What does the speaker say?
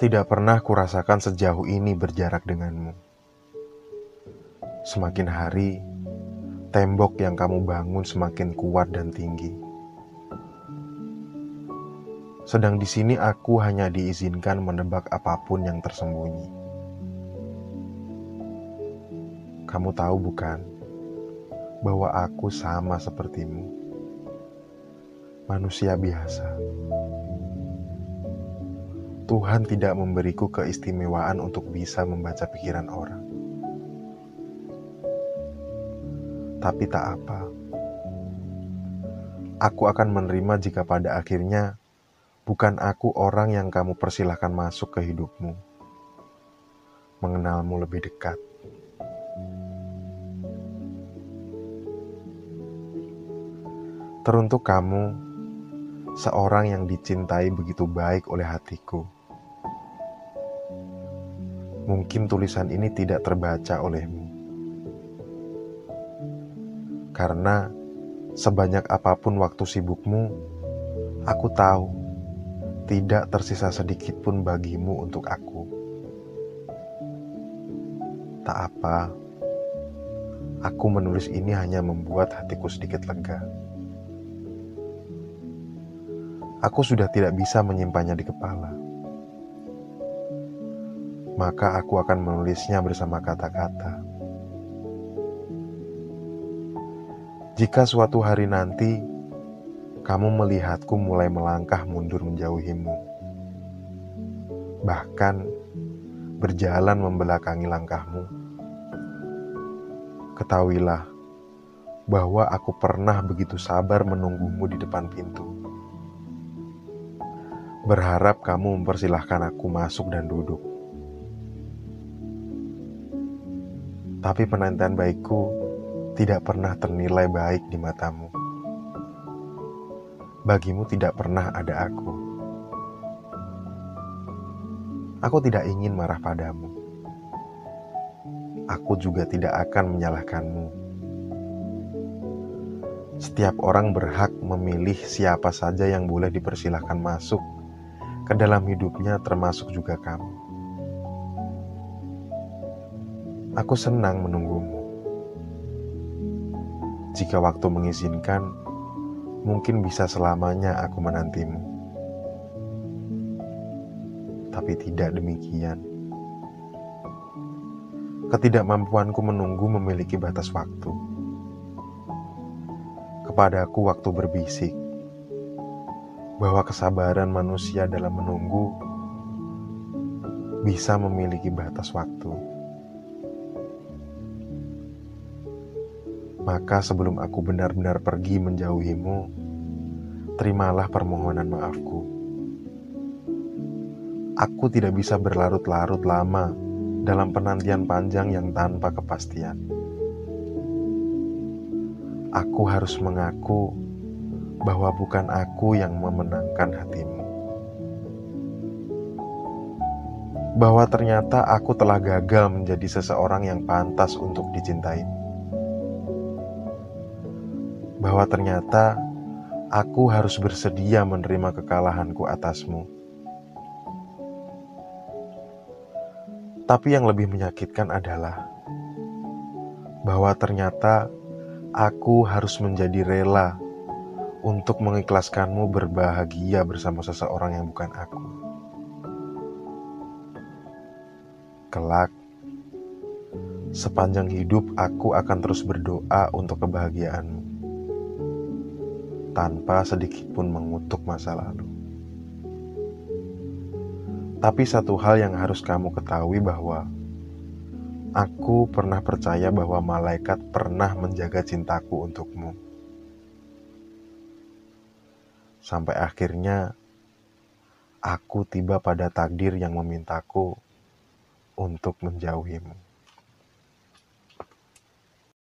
Tidak pernah kurasakan sejauh ini berjarak denganmu. Semakin hari, tembok yang kamu bangun semakin kuat dan tinggi. Sedang di sini aku hanya diizinkan menebak apa pun yang tersembunyi. Kamu tahu bukan bahwa aku sama sepertimu. Manusia biasa. Tuhan tidak memberiku keistimewaan untuk bisa membaca pikiran orang. Tapi tak apa. Aku akan menerima jika pada akhirnya bukan aku orang yang kamu persilahkan masuk ke hidupmu. Mengenalmu lebih dekat. Teruntuk kamu, seorang yang dicintai begitu baik oleh hatiku. Mungkin tulisan ini tidak terbaca olehmu. Karena sebanyak apa pun waktu sibukmu, aku tahu tidak tersisa sedikit pun bagimu untuk aku. Tak apa, aku menulis ini hanya membuat hatiku sedikit lega. Aku sudah tidak bisa menyimpannya di kepala. Maka aku akan menulisnya bersama kata-kata. Jika suatu hari nanti kamu melihatku mulai melangkah mundur menjauhimu, bahkan berjalan membelakangi langkahmu, ketahuilah bahwa aku pernah begitu sabar menunggumu di depan pintu berharap kamu mempersilahkan aku masuk dan duduk. Tapi penantian baikku tidak pernah ternilai baik di matamu. Bagimu tidak pernah ada aku. Aku tidak ingin marah padamu. Aku juga tidak akan menyalahkanmu. Setiap orang berhak memilih siapa saja yang boleh dipersilahkan masuk ke dalam hidupnya termasuk juga kamu. Aku senang menunggumu. Jika waktu mengizinkan, mungkin bisa selamanya aku menantimu. Tapi tidak demikian. Ketidakmampuanku menunggu memiliki batas waktu. Kepadaku waktu berbisik bahwa kesabaran manusia dalam menunggu bisa memiliki batas waktu. Maka sebelum aku benar-benar pergi menjauhimu, terimalah permohonan maafku. Aku tidak bisa berlarut-larut lama dalam penantian panjang yang tanpa kepastian. Aku harus mengaku bahwa bukan aku yang memenangkan hatimu. Bahwa ternyata aku telah gagal menjadi seseorang yang pantas untuk dicintai. Bahwa ternyata aku harus bersedia menerima kekalahanku atasmu. Tapi yang lebih menyakitkan adalah bahwa ternyata aku harus menjadi rela untuk mengikhlaskanmu berbahagia bersama seseorang yang bukan aku. Kelak, sepanjang hidup aku akan terus berdoa untuk kebahagiaanmu, tanpa sedikit pun mengutuk masa lalu. Tapi satu hal yang harus kamu ketahui bahwa aku pernah percaya bahwa malaikat pernah menjaga cintaku untukmu sampai akhirnya aku tiba pada takdir yang memintaku untuk menjauhimu.